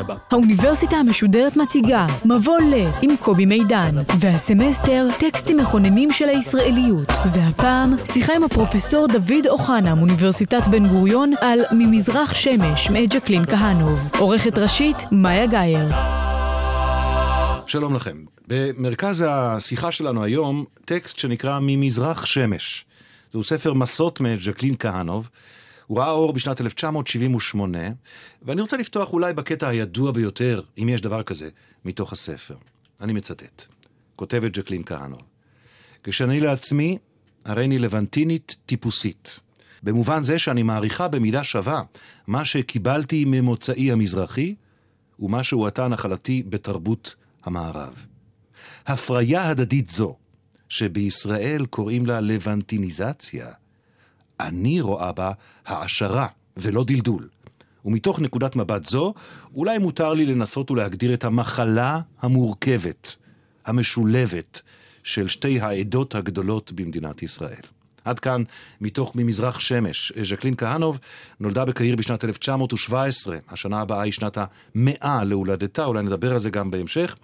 עכשיו. האוניברסיטה המשודרת מציגה מבוא ל עם קובי מידן והסמסטר טקסטים מכוננים של הישראליות והפעם שיחה עם הפרופסור דוד אוחנה מאוניברסיטת בן גוריון על ממזרח שמש מאת ג'קלין כהנוב עורכת ראשית מאיה גאייר שלום לכם. במרכז השיחה שלנו היום טקסט שנקרא ממזרח שמש. זהו ספר מסות מאת ז'קלין כהנוב. הוא ראה אור בשנת 1978, ואני רוצה לפתוח אולי בקטע הידוע ביותר, אם יש דבר כזה, מתוך הספר. אני מצטט. כותבת ג'קלין כהנוב. כשאני לעצמי, הריני לבנטינית טיפוסית. במובן זה שאני מעריכה במידה שווה מה שקיבלתי ממוצאי המזרחי, ומה שהועטה נחלתי בתרבות המערב. הפריה הדדית זו, שבישראל קוראים לה לבנטיניזציה, אני רואה בה העשרה ולא דלדול. ומתוך נקודת מבט זו, אולי מותר לי לנסות ולהגדיר את המחלה המורכבת, המשולבת, של שתי העדות הגדולות במדינת ישראל. עד כאן, מתוך ממזרח שמש. ז'קלין כהנוב נולדה בקהיר בשנת 1917, השנה הבאה היא שנת המאה להולדתה, אולי נדבר על זה גם בהמשך.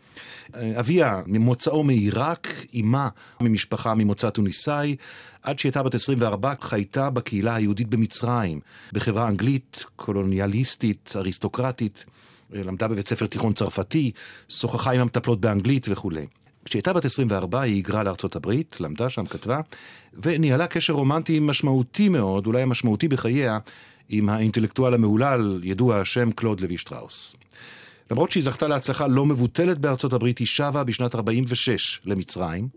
אביה ממוצאו מעיראק, אמה ממשפחה ממוצא טוניסאי, עד שהיא הייתה בת 24 חייתה בקהילה היהודית במצרים, בחברה אנגלית, קולוניאליסטית, אריסטוקרטית, למדה בבית ספר תיכון צרפתי, שוחחה עם המטפלות באנגלית וכולי. כשהייתה בת 24 היא היגרה לארצות הברית, למדה שם, כתבה, וניהלה קשר רומנטי משמעותי מאוד, אולי המשמעותי בחייה, עם האינטלקטואל המהולל, ידוע השם קלוד לוי שטראוס. למרות שהיא זכתה להצלחה לא מבוטלת בארצות הברית, היא שבה בשנת 46 למצרים.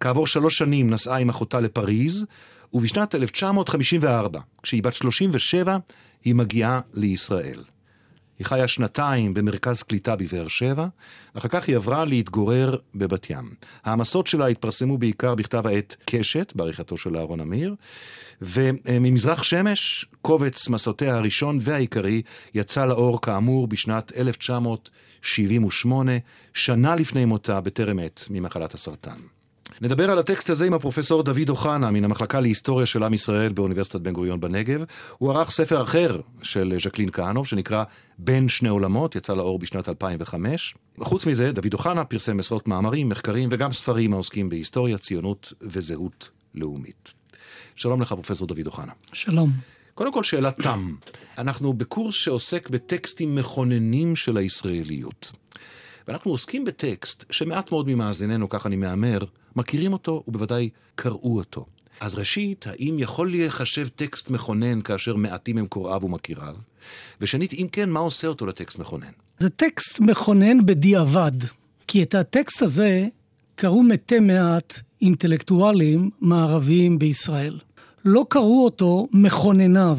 כעבור שלוש שנים נסעה עם אחותה לפריז, ובשנת 1954, כשהיא בת 37, היא מגיעה לישראל. היא חיה שנתיים במרכז קליטה בבאר שבע, אחר כך היא עברה להתגורר בבת ים. העמסות שלה התפרסמו בעיקר בכתב העת קשת, בעריכתו של אהרון אמיר, וממזרח שמש, קובץ מסעותיה הראשון והעיקרי, יצא לאור כאמור בשנת 1978, שנה לפני מותה בטרם עת ממחלת הסרטן. נדבר על הטקסט הזה עם הפרופסור דוד אוחנה מן המחלקה להיסטוריה של עם ישראל באוניברסיטת בן גוריון בנגב. הוא ערך ספר אחר של ז'קלין כהנוב שנקרא בין שני עולמות, יצא לאור בשנת 2005. חוץ מזה, דוד אוחנה פרסם עשרות מאמרים, מחקרים וגם ספרים העוסקים בהיסטוריה, ציונות וזהות לאומית. שלום לך, פרופסור דוד אוחנה. שלום. קודם כל, שאלת תם. אנחנו בקורס שעוסק בטקסטים מכוננים של הישראליות. ואנחנו עוסקים בטקסט שמעט מאוד ממאזיננו, כך אני מהמר, מכירים אותו ובוודאי קראו אותו. אז ראשית, האם יכול להיחשב טקסט מכונן כאשר מעטים הם קוראיו ומכיריו? ושנית, אם כן, מה עושה אותו לטקסט מכונן? זה טקסט מכונן בדיעבד, כי את הטקסט הזה קראו מתי מעט אינטלקטואלים מערביים בישראל. לא קראו אותו מכונניו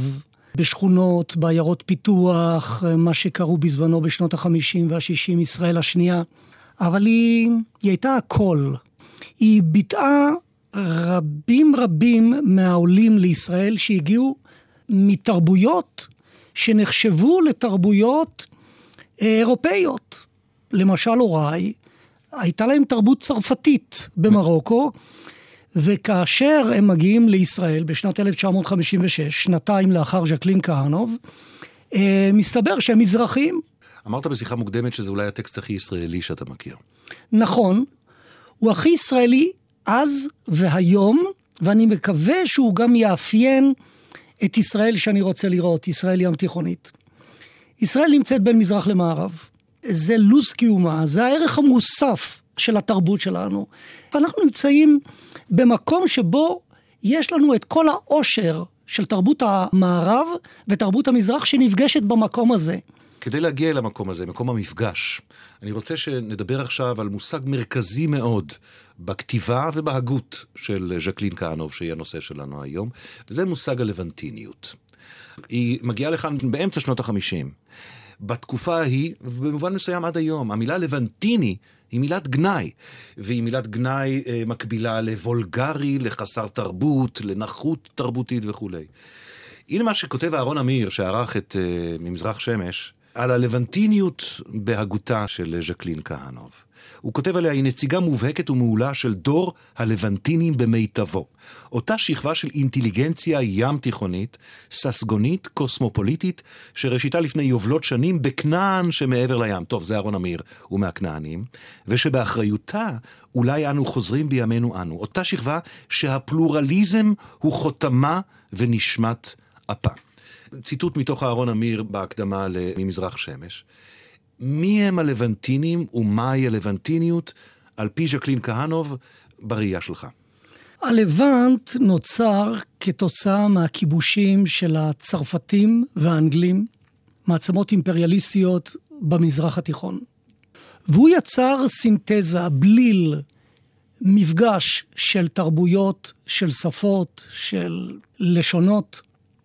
בשכונות, בעיירות פיתוח, מה שקראו בזמנו בשנות ה-50 וה-60, ישראל השנייה, אבל היא, היא הייתה הכל. היא ביטאה רבים רבים מהעולים לישראל שהגיעו מתרבויות שנחשבו לתרבויות אה, אירופאיות. למשל הוריי, הייתה להם תרבות צרפתית במרוקו, וכאשר הם מגיעים לישראל בשנת 1956, שנתיים לאחר ז'קלין כהנוב, אה, מסתבר שהם מזרחים. אמרת בשיחה מוקדמת שזה אולי הטקסט הכי ישראלי שאתה מכיר. נכון, הוא הכי ישראלי אז והיום, ואני מקווה שהוא גם יאפיין את ישראל שאני רוצה לראות, ישראל ים תיכונית. ישראל נמצאת בין מזרח למערב. זה לו"ז קיומה, זה הערך המוסף של התרבות שלנו. ואנחנו נמצאים במקום שבו יש לנו את כל העושר של תרבות המערב ותרבות המזרח שנפגשת במקום הזה. כדי להגיע אל המקום הזה, מקום המפגש, אני רוצה שנדבר עכשיו על מושג מרכזי מאוד בכתיבה ובהגות של ז'קלין כהנוב, שהיא הנושא שלנו היום, וזה מושג הלבנטיניות. היא מגיעה לכאן באמצע שנות החמישים. בתקופה ההיא, ובמובן מסוים עד היום, המילה לבנטיני היא מילת גנאי, והיא מילת גנאי אה, מקבילה לוולגרי, לחסר תרבות, לנחות תרבותית וכולי. הנה מה שכותב אהרון אמיר, שערך את uh, ממזרח שמש, על הלבנטיניות בהגותה של ז'קלין כהנוב. הוא כותב עליה, היא נציגה מובהקת ומעולה של דור הלבנטינים במיטבו. אותה שכבה של אינטליגנציה ים תיכונית, ססגונית, קוסמופוליטית, שראשיתה לפני יובלות שנים בכנען שמעבר לים. טוב, זה אהרון אמיר, הוא מהכנענים. ושבאחריותה אולי אנו חוזרים בימינו אנו. אותה שכבה שהפלורליזם הוא חותמה ונשמת אפה. ציטוט מתוך אהרון אמיר בהקדמה ממזרח שמש. מי הם הלבנטינים ומהי הלבנטיניות, על פי ז'קלין כהנוב, בראייה שלך? הלבנט נוצר כתוצאה מהכיבושים של הצרפתים והאנגלים, מעצמות אימפריאליסטיות במזרח התיכון. והוא יצר סינתזה, בליל, מפגש של תרבויות, של שפות, של לשונות.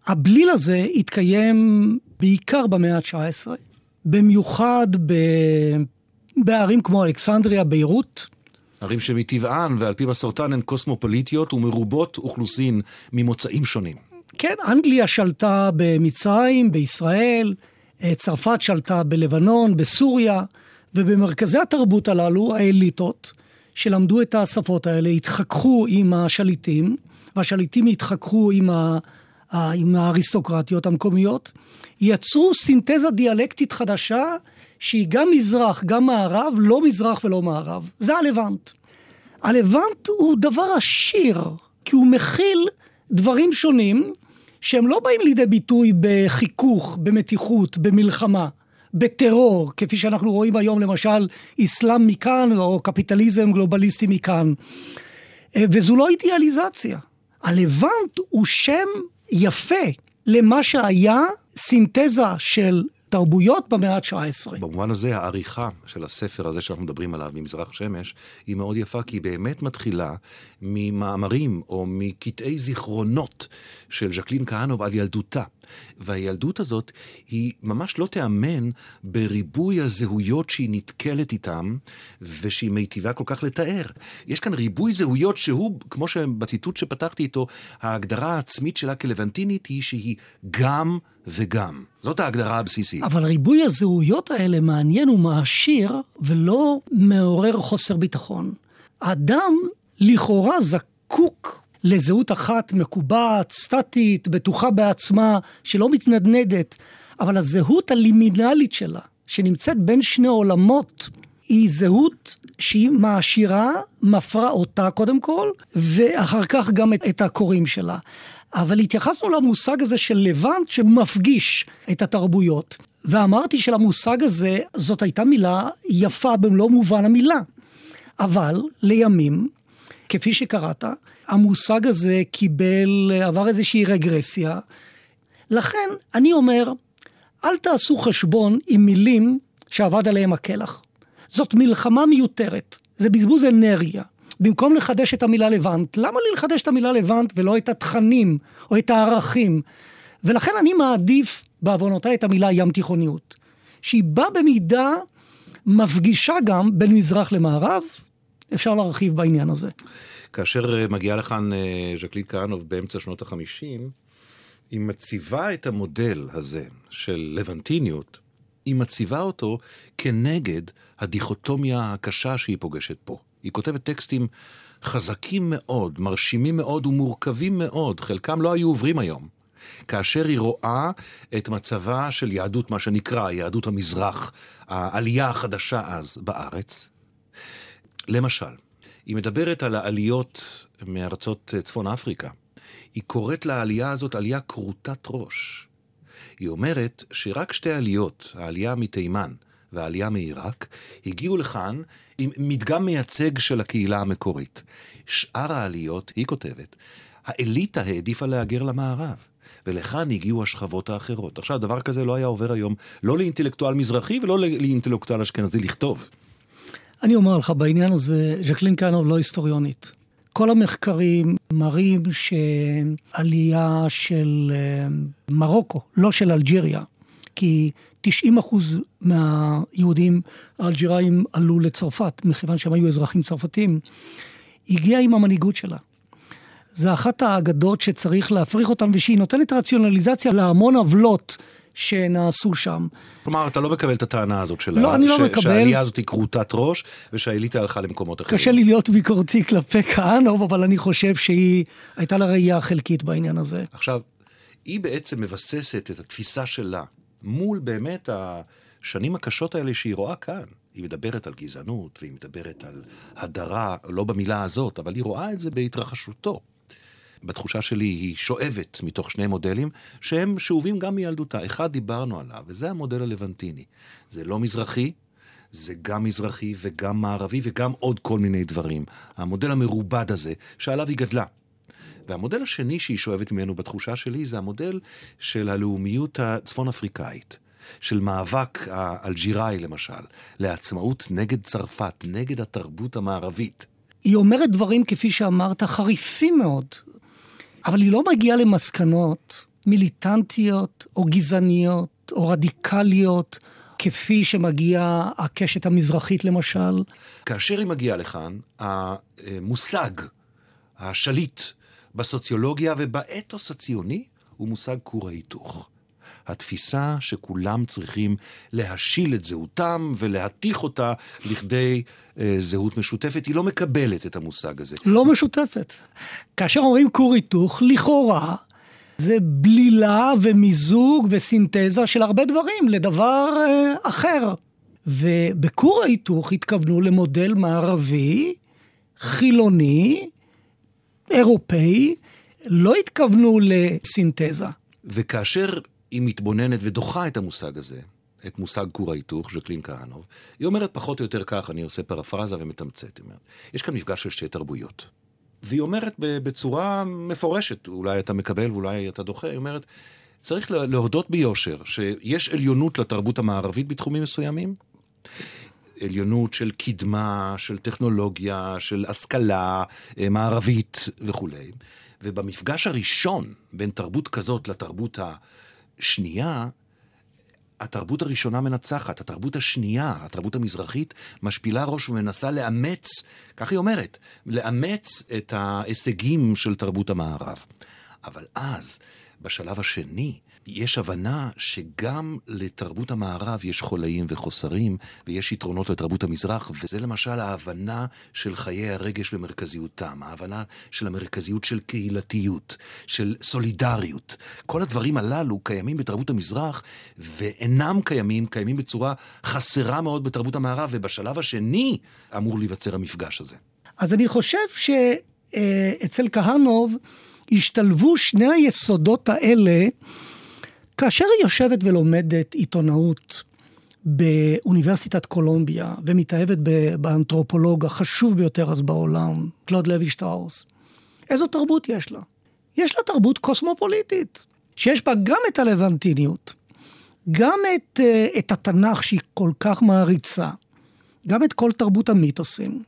הבליל הזה התקיים בעיקר במאה ה-19, במיוחד ב... בערים כמו אלכסנדריה, ביירות. ערים שמטבען ועל פי מסורתן הן קוסמופוליטיות ומרובות אוכלוסין ממוצאים שונים. כן, אנגליה שלטה במצרים, בישראל, אה, צרפת שלטה בלבנון, בסוריה, ובמרכזי התרבות הללו, האליטות, שלמדו את השפות האלה, התחככו עם השליטים, והשליטים התחככו עם ה... עם האריסטוקרטיות המקומיות, יצרו סינתזה דיאלקטית חדשה שהיא גם מזרח, גם מערב, לא מזרח ולא מערב. זה הלבנט. הלבנט הוא דבר עשיר, כי הוא מכיל דברים שונים שהם לא באים לידי ביטוי בחיכוך, במתיחות, במלחמה, בטרור, כפי שאנחנו רואים היום למשל אסלאם מכאן או קפיטליזם גלובליסטי מכאן. וזו לא אידיאליזציה. הלבנט הוא שם יפה למה שהיה סינתזה של תרבויות במאה ה-19. במובן הזה העריכה של הספר הזה שאנחנו מדברים עליו, ממזרח שמש, היא מאוד יפה, כי היא באמת מתחילה ממאמרים או מקטעי זיכרונות של ז'קלין כהנוב על ילדותה. והילדות הזאת היא ממש לא תיאמן בריבוי הזהויות שהיא נתקלת איתם, ושהיא מיטיבה כל כך לתאר. יש כאן ריבוי זהויות שהוא, כמו שבציטוט שפתחתי איתו, ההגדרה העצמית שלה כלבנטינית היא שהיא גם וגם. זאת ההגדרה הבסיסית. אבל ריבוי הזהויות האלה מעניין ומעשיר, ולא מעורר חוסר ביטחון. האדם לכאורה זקוק לזהות אחת מקובעת, סטטית, בטוחה בעצמה, שלא מתנדנדת, אבל הזהות הלימינלית שלה, שנמצאת בין שני עולמות, היא זהות שהיא מעשירה, מפרה אותה קודם כל, ואחר כך גם את, את הקוראים שלה. אבל התייחסנו למושג הזה של לבנט שמפגיש את התרבויות. ואמרתי שלמושג הזה, זאת הייתה מילה יפה במלוא מובן המילה. אבל לימים, כפי שקראת, המושג הזה קיבל, עבר איזושהי רגרסיה. לכן, אני אומר, אל תעשו חשבון עם מילים שאבד עליהם הקלח. זאת מלחמה מיותרת, זה בזבוז אנרגיה. במקום לחדש את המילה לבנט, למה לי לחדש את המילה לבנט ולא את התכנים או את הערכים? ולכן אני מעדיף בעוונותיי את המילה ים תיכוניות, שהיא באה במידה מפגישה גם בין מזרח למערב, אפשר להרחיב בעניין הזה. כאשר אה, מגיעה לכאן אה, ז'קלין כהנוב באמצע שנות החמישים, היא מציבה את המודל הזה של לבנטיניות, היא מציבה אותו כנגד הדיכוטומיה הקשה שהיא פוגשת פה. היא כותבת טקסטים חזקים מאוד, מרשימים מאוד ומורכבים מאוד, חלקם לא היו עוברים היום. כאשר היא רואה את מצבה של יהדות, מה שנקרא יהדות המזרח, העלייה החדשה אז בארץ. למשל, היא מדברת על העליות מארצות צפון אפריקה. היא קוראת לעלייה הזאת עלייה כרותת ראש. היא אומרת שרק שתי עליות, העלייה מתימן והעלייה מעיראק, הגיעו לכאן עם מדגם מייצג של הקהילה המקורית. שאר העליות, היא כותבת, האליטה העדיפה להגר למערב. ולכאן הגיעו השכבות האחרות. עכשיו, דבר כזה לא היה עובר היום, לא לאינטלקטואל מזרחי ולא לאינטלקטואל אשכנזי לכתוב. אני אומר לך, בעניין הזה, ז'קלין קאנוב לא היסטוריונית. כל המחקרים מראים שעלייה של אה, מרוקו, לא של אלג'יריה, כי 90 אחוז מהיהודים האלג'יראים עלו לצרפת, מכיוון שהם היו אזרחים צרפתים, הגיעה עם המנהיגות שלה. זה אחת האגדות שצריך להפריך אותן, ושהיא נותנת רציונליזציה להמון עוולות שנעשו שם. כלומר, אתה לא מקבל את הטענה הזאת של לא, אני לא מקבל. שהעלייה הזאת היא כרותת ראש, ושהאליטה הלכה למקומות אחרים. קשה לי להיות ביקורתי כלפי כהנוב, אבל אני חושב שהיא הייתה לה ראייה חלקית בעניין הזה. עכשיו, היא בעצם מבססת את התפיסה שלה מול באמת השנים הקשות האלה שהיא רואה כאן. היא מדברת על גזענות, והיא מדברת על הדרה, לא במילה הזאת, אבל היא רואה את זה בהתרחשותו. בתחושה שלי היא שואבת מתוך שני מודלים שהם שאובים גם מילדותה. אחד דיברנו עליו, וזה המודל הלבנטיני. זה לא מזרחי, זה גם מזרחי וגם מערבי וגם עוד כל מיני דברים. המודל המרובד הזה, שעליו היא גדלה. והמודל השני שהיא שואבת ממנו בתחושה שלי זה המודל של הלאומיות הצפון אפריקאית. של מאבק האלג'יראי למשל, לעצמאות נגד צרפת, נגד התרבות המערבית. היא אומרת דברים, כפי שאמרת, חריפים מאוד, אבל היא לא מגיעה למסקנות מיליטנטיות או גזעניות או רדיקליות. כפי שמגיעה הקשת המזרחית למשל. כאשר היא מגיעה לכאן, המושג, השליט בסוציולוגיה ובאתוס הציוני, הוא מושג כור ההיתוך. התפיסה שכולם צריכים להשיל את זהותם ולהתיך אותה לכדי אה, זהות משותפת, היא לא מקבלת את המושג הזה. לא משותפת. כאשר אומרים כור היתוך, לכאורה זה בלילה ומיזוג וסינתזה של הרבה דברים לדבר אה, אחר. ובכור ההיתוך התכוונו למודל מערבי, חילוני, אירופאי, לא התכוונו לסינתזה. וכאשר היא מתבוננת ודוחה את המושג הזה, את מושג כור ההיתוך, ז'קלין כהנוב, היא אומרת פחות או יותר כך, אני עושה פרפרזה ומתמצת, אומרת, יש כאן מפגש של שתי תרבויות. והיא אומרת בצורה מפורשת, אולי אתה מקבל ואולי אתה דוחה, היא אומרת, צריך להודות ביושר שיש עליונות לתרבות המערבית בתחומים מסוימים, עליונות של קדמה, של טכנולוגיה, של השכלה אה, מערבית וכולי. ובמפגש הראשון בין תרבות כזאת לתרבות השנייה, התרבות הראשונה מנצחת, התרבות השנייה, התרבות המזרחית, משפילה ראש ומנסה לאמץ, כך היא אומרת, לאמץ את ההישגים של תרבות המערב. אבל אז, בשלב השני, יש הבנה שגם לתרבות המערב יש חולאים וחוסרים, ויש יתרונות לתרבות המזרח, וזה למשל ההבנה של חיי הרגש ומרכזיותם, ההבנה של המרכזיות של קהילתיות, של סולידריות. כל הדברים הללו קיימים בתרבות המזרח, ואינם קיימים, קיימים בצורה חסרה מאוד בתרבות המערב, ובשלב השני אמור להיווצר המפגש הזה. אז אני חושב שאצל כהנוב השתלבו שני היסודות האלה כאשר היא יושבת ולומדת עיתונאות באוניברסיטת קולומביה ומתאהבת באנתרופולוג החשוב ביותר אז בעולם, קלוד לוי שטראוס, איזו תרבות יש לה? יש לה תרבות קוסמופוליטית, שיש בה גם את הלבנטיניות, גם את, אה, את התנ"ך שהיא כל כך מעריצה, גם את כל תרבות המיתוסים.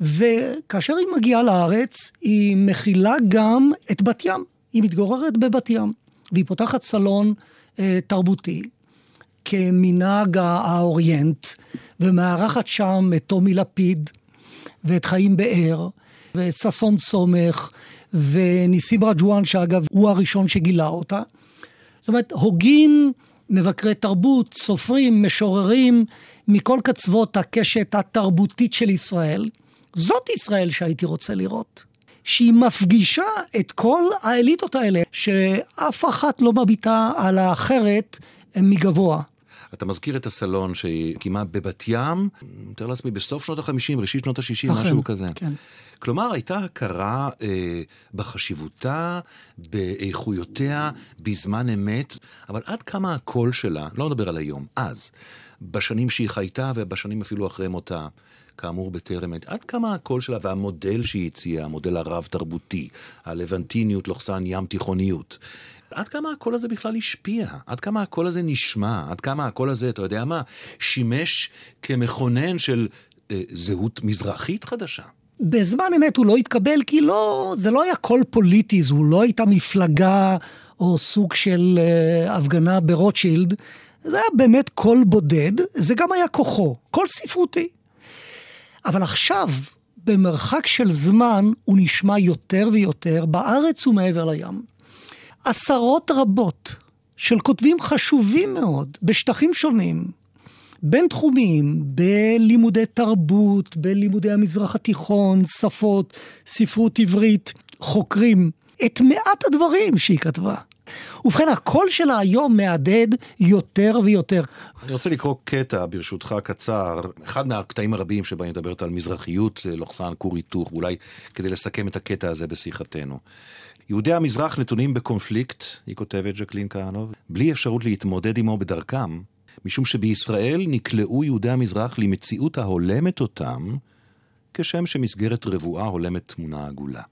וכאשר היא מגיעה לארץ, היא מכילה גם את בת ים. היא מתגוררת בבת ים, והיא פותחת סלון תרבותי, כמנהג האוריינט, ומארחת שם את טומי לפיד, ואת חיים באר, ואת ששון סומך, וניסים רג'ואן, שאגב, הוא הראשון שגילה אותה. זאת אומרת, הוגים מבקרי תרבות, סופרים, משוררים, מכל קצוות הקשת התרבותית של ישראל. זאת ישראל שהייתי רוצה לראות. שהיא מפגישה את כל האליטות האלה, שאף אחת לא מביטה על האחרת מגבוה. אתה מזכיר את הסלון שהיא קיימה בבת ים, אני מתאר לעצמי, בסוף שנות ה-50, ראשית שנות ה-60, משהו כזה. כן. כלומר, הייתה הכרה אה, בחשיבותה, באיכויותיה, בזמן אמת, אבל עד כמה הקול שלה, לא נדבר על היום, אז, בשנים שהיא חייתה ובשנים אפילו אחרי מותה, כאמור בטרם עת, עד כמה הקול שלה והמודל שהיא הציעה, המודל הרב-תרבותי, הלבנטיניות לוחסן ים תיכוניות, עד כמה הקול הזה בכלל השפיע? עד כמה הקול הזה נשמע? עד כמה הקול הזה, אתה יודע מה, שימש כמכונן של אה, זהות מזרחית חדשה? בזמן אמת הוא לא התקבל כי לא, זה לא היה קול פוליטי, זו לא הייתה מפלגה או סוג של אה, הפגנה ברוטשילד. זה היה באמת קול בודד, זה גם היה כוחו, קול ספרותי. אבל עכשיו, במרחק של זמן הוא נשמע יותר ויותר בארץ ומעבר לים. עשרות רבות של כותבים חשובים מאוד בשטחים שונים, בינתחומיים, בלימודי תרבות, בלימודי המזרח התיכון, שפות, ספרות עברית, חוקרים את מעט הדברים שהיא כתבה. ובכן, הקול שלה היום מהדהד יותר ויותר. אני רוצה לקרוא קטע, ברשותך, קצר, אחד מהקטעים הרבים שבהם מדברת על מזרחיות, לוחסן כור היתוך, אולי כדי לסכם את הקטע הזה בשיחתנו. יהודי המזרח נתונים בקונפליקט, היא כותבת ז'קלין כהנוב, בלי אפשרות להתמודד עמו בדרכם, משום שבישראל נקלעו יהודי המזרח למציאות ההולמת אותם, כשם שמסגרת רבועה הולמת תמונה עגולה.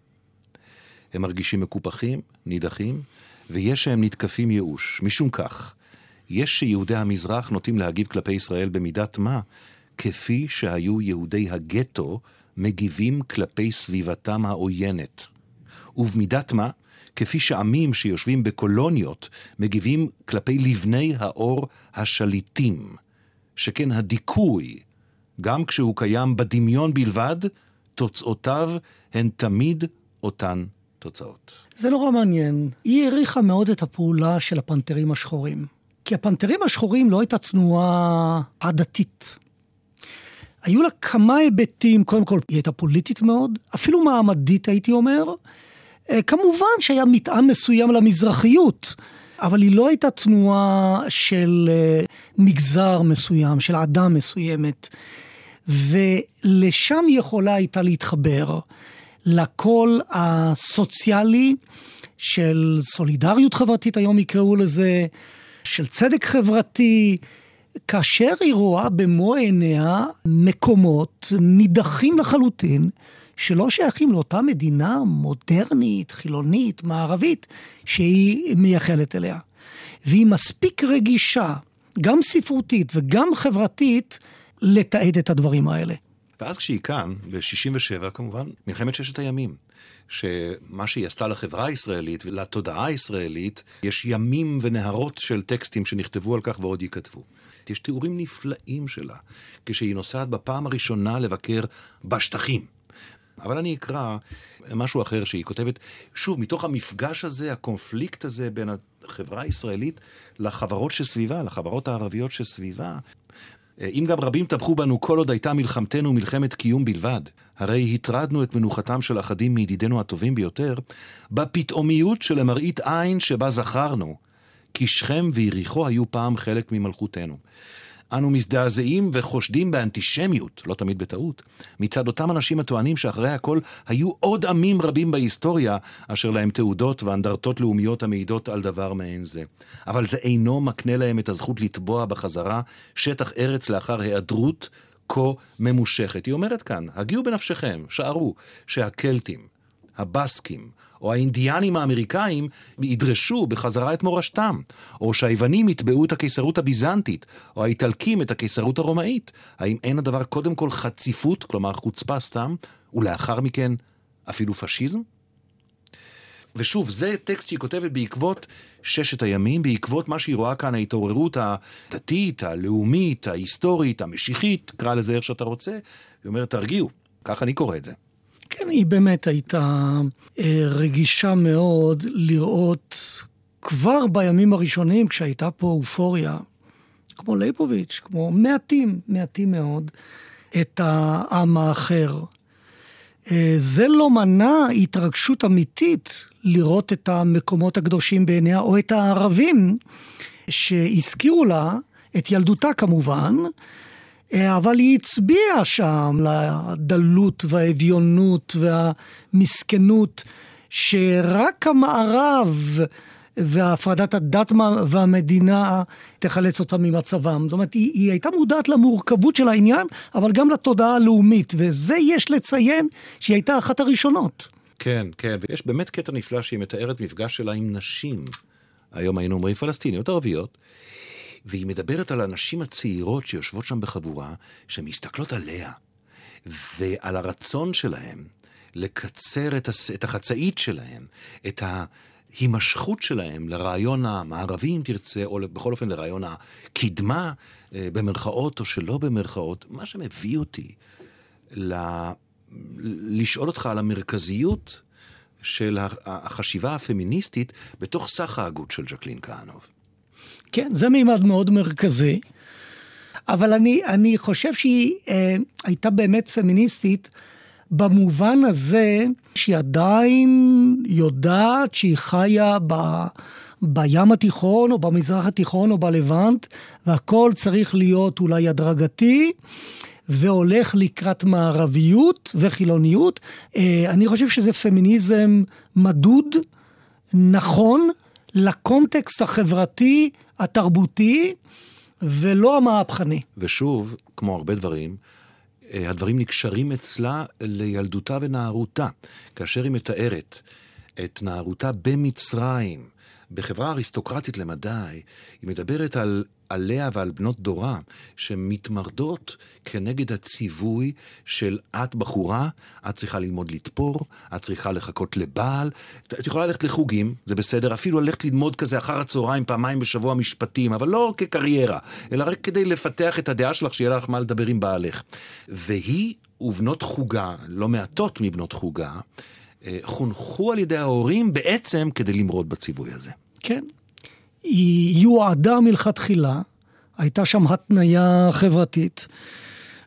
הם מרגישים מקופחים, נידחים, ויש שהם נתקפים ייאוש. משום כך, יש שיהודי המזרח נוטים להגיב כלפי ישראל במידת מה, כפי שהיו יהודי הגטו מגיבים כלפי סביבתם העוינת. ובמידת מה, כפי שעמים שיושבים בקולוניות מגיבים כלפי לבני האור השליטים, שכן הדיכוי, גם כשהוא קיים בדמיון בלבד, תוצאותיו הן תמיד אותן תוצאות. זה נורא מעניין. היא העריכה מאוד את הפעולה של הפנתרים השחורים. כי הפנתרים השחורים לא הייתה תנועה עדתית. היו לה כמה היבטים, קודם כל, היא הייתה פוליטית מאוד, אפילו מעמדית הייתי אומר. אה, כמובן שהיה מטען מסוים למזרחיות, אבל היא לא הייתה תנועה של אה, מגזר מסוים, של אדם מסוימת. ולשם יכולה הייתה להתחבר. לקול הסוציאלי של סולידריות חברתית, היום יקראו לזה, של צדק חברתי, כאשר היא רואה במו עיניה מקומות נידחים לחלוטין, שלא שייכים לאותה מדינה מודרנית, חילונית, מערבית, שהיא מייחלת אליה. והיא מספיק רגישה, גם ספרותית וגם חברתית, לתעד את הדברים האלה. ואז כשהיא כאן, ב-67' כמובן, מלחמת ששת הימים. שמה שהיא עשתה לחברה הישראלית ולתודעה הישראלית, יש ימים ונהרות של טקסטים שנכתבו על כך ועוד ייכתבו. יש תיאורים נפלאים שלה, כשהיא נוסעת בפעם הראשונה לבקר בשטחים. אבל אני אקרא משהו אחר שהיא כותבת, שוב, מתוך המפגש הזה, הקונפליקט הזה בין החברה הישראלית לחברות שסביבה, לחברות הערביות שסביבה. אה, אם גם רבים טבחו בנו כל עוד הייתה מלחמתנו מלחמת קיום בלבד, הרי הטרדנו את מנוחתם של אחדים מידידינו הטובים ביותר, בפתאומיות שלמראית עין שבה זכרנו, כי שכם ויריחו היו פעם חלק ממלכותנו. אנו מזדעזעים וחושדים באנטישמיות, לא תמיד בטעות, מצד אותם אנשים הטוענים שאחרי הכל היו עוד עמים רבים בהיסטוריה, אשר להם תעודות ואנדרטות לאומיות המעידות על דבר מעין זה. אבל זה אינו מקנה להם את הזכות לתבוע בחזרה שטח ארץ לאחר היעדרות כה ממושכת. היא אומרת כאן, הגיעו בנפשכם, שערו, שהקלטים, הבסקים, או האינדיאנים האמריקאים ידרשו בחזרה את מורשתם, או שהיוונים יתבעו את הקיסרות הביזנטית, או האיטלקים את הקיסרות הרומאית. האם אין הדבר קודם כל חציפות, כלומר חוצפה סתם, ולאחר מכן אפילו פשיזם? ושוב, זה טקסט שהיא כותבת בעקבות ששת הימים, בעקבות מה שהיא רואה כאן, ההתעוררות הדתית, הלאומית, ההיסטורית, המשיחית, קרא לזה איך שאתה רוצה, היא אומרת, תרגיעו, ככה אני קורא את זה. כן, היא באמת הייתה אה, רגישה מאוד לראות כבר בימים הראשונים, כשהייתה פה אופוריה, כמו ליבוביץ', כמו מעטים, מעטים מאוד, את העם האחר. אה, זה לא מנע התרגשות אמיתית לראות את המקומות הקדושים בעיניה, או את הערבים שהזכירו לה, את ילדותה כמובן, אבל היא הצביעה שם לדלות והאביונות והמסכנות, שרק המערב והפרדת הדת והמדינה תחלץ אותם ממצבם. זאת אומרת, היא, היא הייתה מודעת למורכבות של העניין, אבל גם לתודעה הלאומית, וזה יש לציין שהיא הייתה אחת הראשונות. כן, כן, ויש באמת קטע נפלא שהיא מתארת מפגש שלה עם נשים. היום היינו אומרים פלסטיניות ערביות. והיא מדברת על הנשים הצעירות שיושבות שם בחבורה, שמסתכלות עליה, ועל הרצון שלהן לקצר את, הס... את החצאית שלהן, את ההימשכות שלהן לרעיון המערבי, אם תרצה, או בכל אופן לרעיון הקדמה, אה, במרכאות או שלא במרכאות, מה שמביא אותי לשאול אותך על המרכזיות של החשיבה הפמיניסטית בתוך סך ההגות של ז'קלין כהנוב. כן, זה מימד מאוד מרכזי, אבל אני, אני חושב שהיא אה, הייתה באמת פמיניסטית במובן הזה שהיא עדיין יודעת שהיא חיה ב... בים התיכון או במזרח התיכון או בלבנט, והכל צריך להיות אולי הדרגתי. והולך לקראת מערביות וחילוניות. אה, אני חושב שזה פמיניזם מדוד, נכון, לקונטקסט החברתי, התרבותי, ולא המהפכני. ושוב, כמו הרבה דברים, אה, הדברים נקשרים אצלה לילדותה ונערותה. כאשר היא מתארת את נערותה במצרים, בחברה אריסטוקרטית למדי, היא מדברת על עליה ועל בנות דורה, שמתמרדות כנגד הציווי של את בחורה, את צריכה ללמוד לתפור, את צריכה לחכות לבעל, את יכולה ללכת לחוגים, זה בסדר, אפילו ללכת ללמוד כזה אחר הצהריים פעמיים בשבוע משפטים, אבל לא כקריירה, אלא רק כדי לפתח את הדעה שלך, שיהיה לך מה לדבר עם בעלך. והיא ובנות חוגה, לא מעטות מבנות חוגה, אה, חונכו על ידי ההורים בעצם כדי למרוד בציווי הזה. כן. היא יועדה מלכתחילה, הייתה שם התניה חברתית,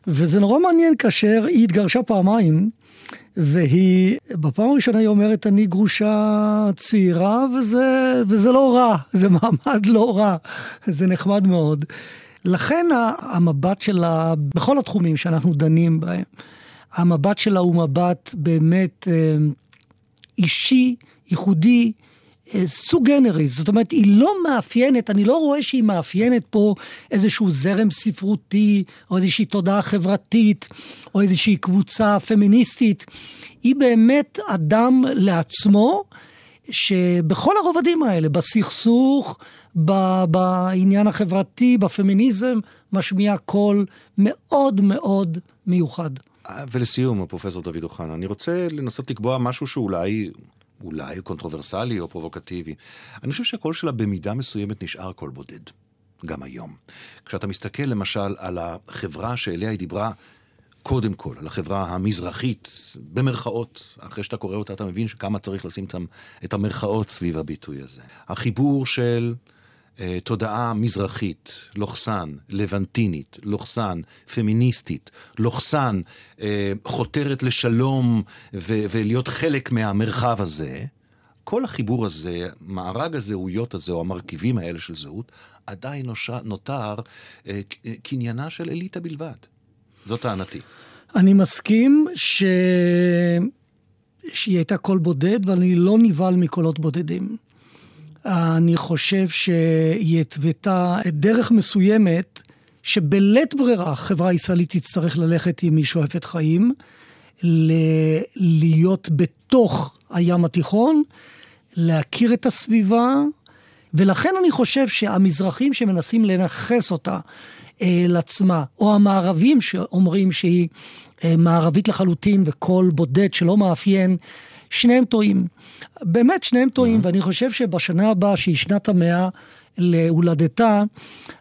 וזה נורא מעניין כאשר היא התגרשה פעמיים, והיא, בפעם הראשונה היא אומרת, אני גרושה צעירה, וזה, וזה לא רע, זה מעמד לא רע, זה נחמד מאוד. לכן המבט שלה, בכל התחומים שאנחנו דנים בהם, המבט שלה הוא מבט באמת אה, אישי, ייחודי, סוג גנרי, זאת אומרת, היא לא מאפיינת, אני לא רואה שהיא מאפיינת פה איזשהו זרם ספרותי, או איזושהי תודעה חברתית, או איזושהי קבוצה פמיניסטית. היא באמת אדם לעצמו, שבכל הרובדים האלה, בסכסוך, בעניין החברתי, בפמיניזם, משמיע קול מאוד מאוד מיוחד. ולסיום, פרופסור דוד אוחנה, אני רוצה לנסות לקבוע משהו שאולי אולי קונטרוברסלי או פרובוקטיבי. אני חושב שהקול שלה במידה מסוימת נשאר קול בודד, גם היום. כשאתה מסתכל למשל על החברה שאליה היא דיברה קודם כל, על החברה המזרחית, במרכאות, אחרי שאתה קורא אותה אתה מבין כמה צריך לשים את המרכאות סביב הביטוי הזה. החיבור של... אה, תודעה מזרחית, לוכסן, לבנטינית, לוכסן, פמיניסטית, לוכסן, אה, חותרת לשלום ו- ולהיות חלק מהמרחב הזה, כל החיבור הזה, מארג הזהויות הזה, או המרכיבים האלה של זהות, עדיין נותר אה, קניינה של אליטה בלבד. זאת טענתי. אני מסכים ש... שהיא הייתה קול בודד, ואני לא נבהל מקולות בודדים. אני חושב שהיא התוותה דרך מסוימת שבלית ברירה החברה הישראלית תצטרך ללכת עם היא שואפת חיים, ל- להיות בתוך הים התיכון, להכיר את הסביבה, ולכן אני חושב שהמזרחים שמנסים לנכס אותה אל עצמה, או המערבים שאומרים שהיא אה, מערבית לחלוטין וקול בודד שלא מאפיין שניהם טועים. באמת שניהם טועים, ואני חושב שבשנה הבאה, שהיא שנת המאה להולדתה,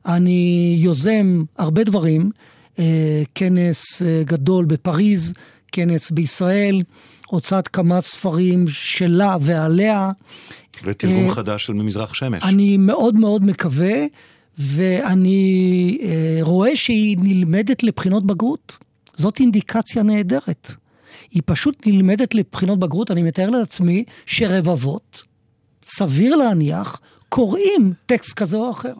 אני יוזם הרבה דברים. אה, כנס אה, גדול בפריז, כנס בישראל, הוצאת כמה ספרים שלה ועליה. ותרגום אה, חדש של ממזרח שמש. אני מאוד מאוד מקווה, ואני רואה שהיא נלמדת לבחינות בגרות. זאת אינדיקציה נהדרת. היא פשוט נלמדת לבחינות בגרות. אני מתאר לעצמי שרבבות, סביר להניח, קוראים טקסט כזה או אחר.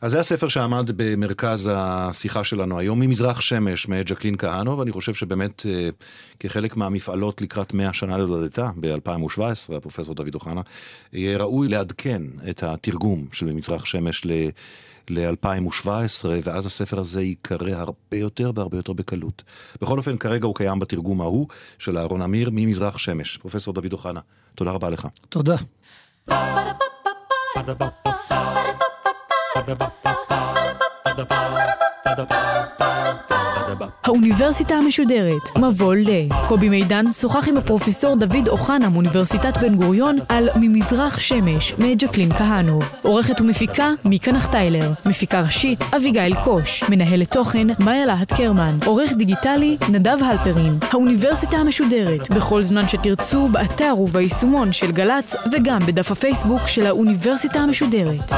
אז זה הספר שעמד במרכז השיחה שלנו היום, ממזרח שמש, מאת ג'קלין כהנו, ואני חושב שבאמת אה, כחלק מהמפעלות לקראת 100 שנה להולדתה ב-2017, הפרופסור דוד אוחנה, יהיה ראוי לעדכן את התרגום של ממזרח שמש ל... ל-2017, ואז הספר הזה ייקרא הרבה יותר והרבה יותר בקלות. בכל אופן, כרגע הוא קיים בתרגום ההוא של אהרון אמיר ממזרח שמש. פרופסור דוד אוחנה, תודה רבה לך. תודה. Ba-da-ba-ba-ba האוניברסיטה המשודרת, מבוא ל. קובי מידן שוחח עם הפרופסור דוד אוחנה מאוניברסיטת בן גוריון על ממזרח שמש מאת ג'קלין כהנוב. עורכת ומפיקה מיקה נחטיילר. מפיקה ראשית אביגיל קוש. מנהלת תוכן מאיה להט קרמן. עורך דיגיטלי נדב הלפרין. האוניברסיטה המשודרת, בכל זמן שתרצו, באתר וביישומון של גל"צ וגם בדף הפייסבוק של האוניברסיטה המשודרת.